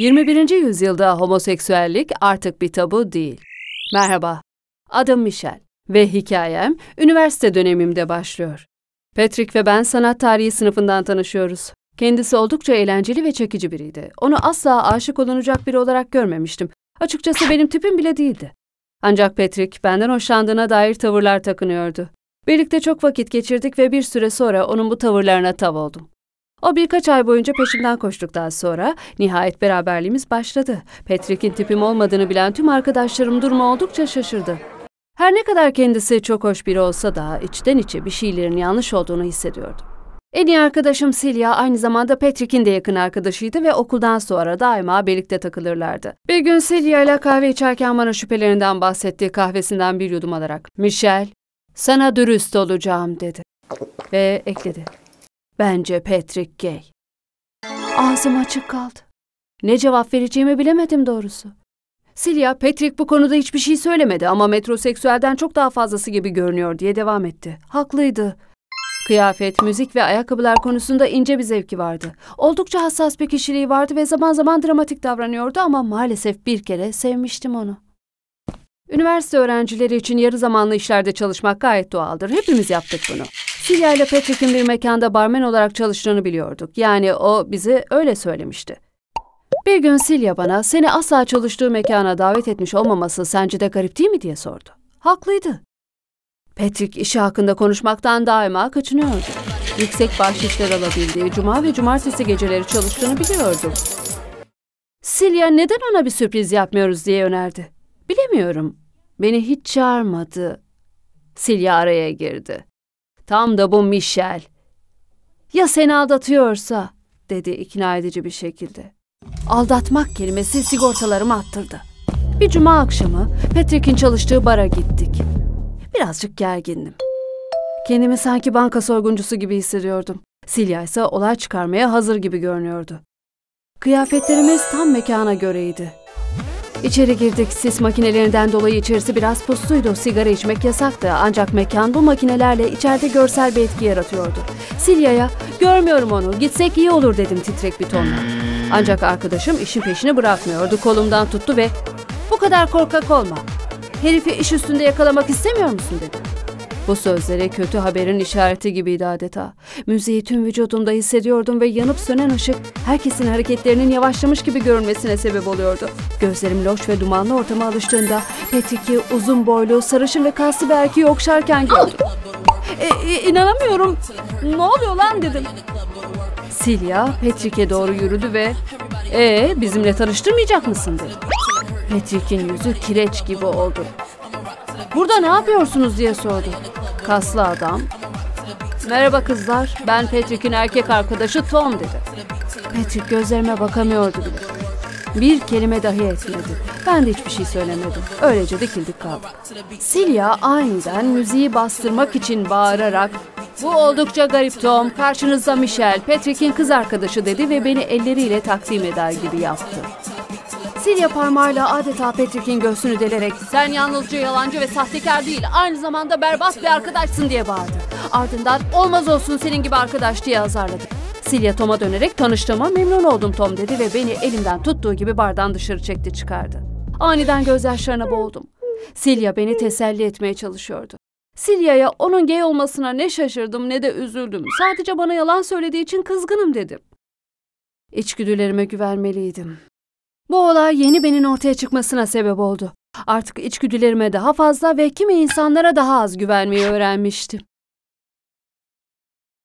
21. yüzyılda homoseksüellik artık bir tabu değil. Merhaba, adım Michel ve hikayem üniversite dönemimde başlıyor. Patrick ve ben sanat tarihi sınıfından tanışıyoruz. Kendisi oldukça eğlenceli ve çekici biriydi. Onu asla aşık olunacak biri olarak görmemiştim. Açıkçası benim tipim bile değildi. Ancak Patrick benden hoşlandığına dair tavırlar takınıyordu. Birlikte çok vakit geçirdik ve bir süre sonra onun bu tavırlarına tav oldum. O birkaç ay boyunca peşimden koştuktan sonra nihayet beraberliğimiz başladı. Patrick'in tipim olmadığını bilen tüm arkadaşlarım durumu oldukça şaşırdı. Her ne kadar kendisi çok hoş biri olsa da içten içe bir şeylerin yanlış olduğunu hissediyordum. En iyi arkadaşım Silya aynı zamanda Patrick'in de yakın arkadaşıydı ve okuldan sonra daima birlikte takılırlardı. Bir gün Silya ile kahve içerken bana şüphelerinden bahsettiği kahvesinden bir yudum alarak ''Michel, sana dürüst olacağım.'' dedi. Ve ekledi. Bence Patrick gay. Ağzım açık kaldı. Ne cevap vereceğimi bilemedim doğrusu. Silya, Patrick bu konuda hiçbir şey söylemedi ama metroseksüelden çok daha fazlası gibi görünüyor diye devam etti. Haklıydı. Kıyafet, müzik ve ayakkabılar konusunda ince bir zevki vardı. Oldukça hassas bir kişiliği vardı ve zaman zaman dramatik davranıyordu ama maalesef bir kere sevmiştim onu. Üniversite öğrencileri için yarı zamanlı işlerde çalışmak gayet doğaldır. Hepimiz yaptık bunu. Silya ile Patrick'in bir mekanda barmen olarak çalıştığını biliyorduk. Yani o bize öyle söylemişti. Bir gün Silya bana seni asla çalıştığı mekana davet etmiş olmaması sence de garip değil mi diye sordu. Haklıydı. Patrick işi hakkında konuşmaktan daima kaçınıyordu. Yüksek bahşişler alabildiği, cuma ve cumartesi geceleri çalıştığını biliyordum. Silya neden ona bir sürpriz yapmıyoruz diye önerdi. Bilemiyorum. Beni hiç çağırmadı. Silya araya girdi. Tam da bu Michel. Ya seni aldatıyorsa, dedi ikna edici bir şekilde. Aldatmak kelimesi sigortalarımı attırdı. Bir cuma akşamı Patrick'in çalıştığı bara gittik. Birazcık gergindim. Kendimi sanki banka soyguncusu gibi hissediyordum. Silya ise olay çıkarmaya hazır gibi görünüyordu. Kıyafetlerimiz tam mekana göreydi. İçeri girdik. Sis makinelerinden dolayı içerisi biraz pusluydu. Sigara içmek yasaktı. Ancak mekan bu makinelerle içeride görsel bir etki yaratıyordu. Silya'ya görmüyorum onu gitsek iyi olur dedim titrek bir tonla. Ancak arkadaşım işin peşini bırakmıyordu. Kolumdan tuttu ve bu kadar korkak olma. Herifi iş üstünde yakalamak istemiyor musun dedi. Bu sözleri kötü haberin işareti gibiydi adeta. Müziği tüm vücudumda hissediyordum ve yanıp sönen ışık herkesin hareketlerinin yavaşlamış gibi görünmesine sebep oluyordu. Gözlerim loş ve dumanlı ortama alıştığında Petik'i uzun boylu, sarışın ve kaslı bir erkeği okşarken gördüm. E, e, inanamıyorum. Ne oluyor lan dedim. Silya Patrick'e doğru yürüdü ve ''Ee bizimle tanıştırmayacak mısın?'' dedi. Patrick'in yüzü kireç gibi oldu. Burada ne yapıyorsunuz diye sordu. Kaslı adam. Merhaba kızlar, ben Patrick'in erkek arkadaşı Tom dedi. Patrick gözlerime bakamıyordu bile. Bir kelime dahi etmedi. Ben de hiçbir şey söylemedim. Öylece dikildik kaldık. Silya aniden müziği bastırmak için bağırarak bu oldukça garip Tom. Karşınızda Michelle, Patrick'in kız arkadaşı dedi ve beni elleriyle takdim eder gibi yaptı. Silya parmağıyla adeta Patrick'in göğsünü delerek sen yalnızca yalancı ve sahtekar değil aynı zamanda berbat bir arkadaşsın diye bağırdı. Ardından olmaz olsun senin gibi arkadaş diye azarladı. Silya Tom'a dönerek tanıştığıma memnun oldum Tom dedi ve beni elimden tuttuğu gibi bardan dışarı çekti çıkardı. Aniden gözyaşlarına boğuldum. Silya beni teselli etmeye çalışıyordu. Silya'ya onun gay olmasına ne şaşırdım ne de üzüldüm. Sadece bana yalan söylediği için kızgınım dedim. İçgüdülerime güvenmeliydim. Bu olay yeni benin ortaya çıkmasına sebep oldu. Artık içgüdülerime daha fazla ve kimi insanlara daha az güvenmeyi öğrenmiştim.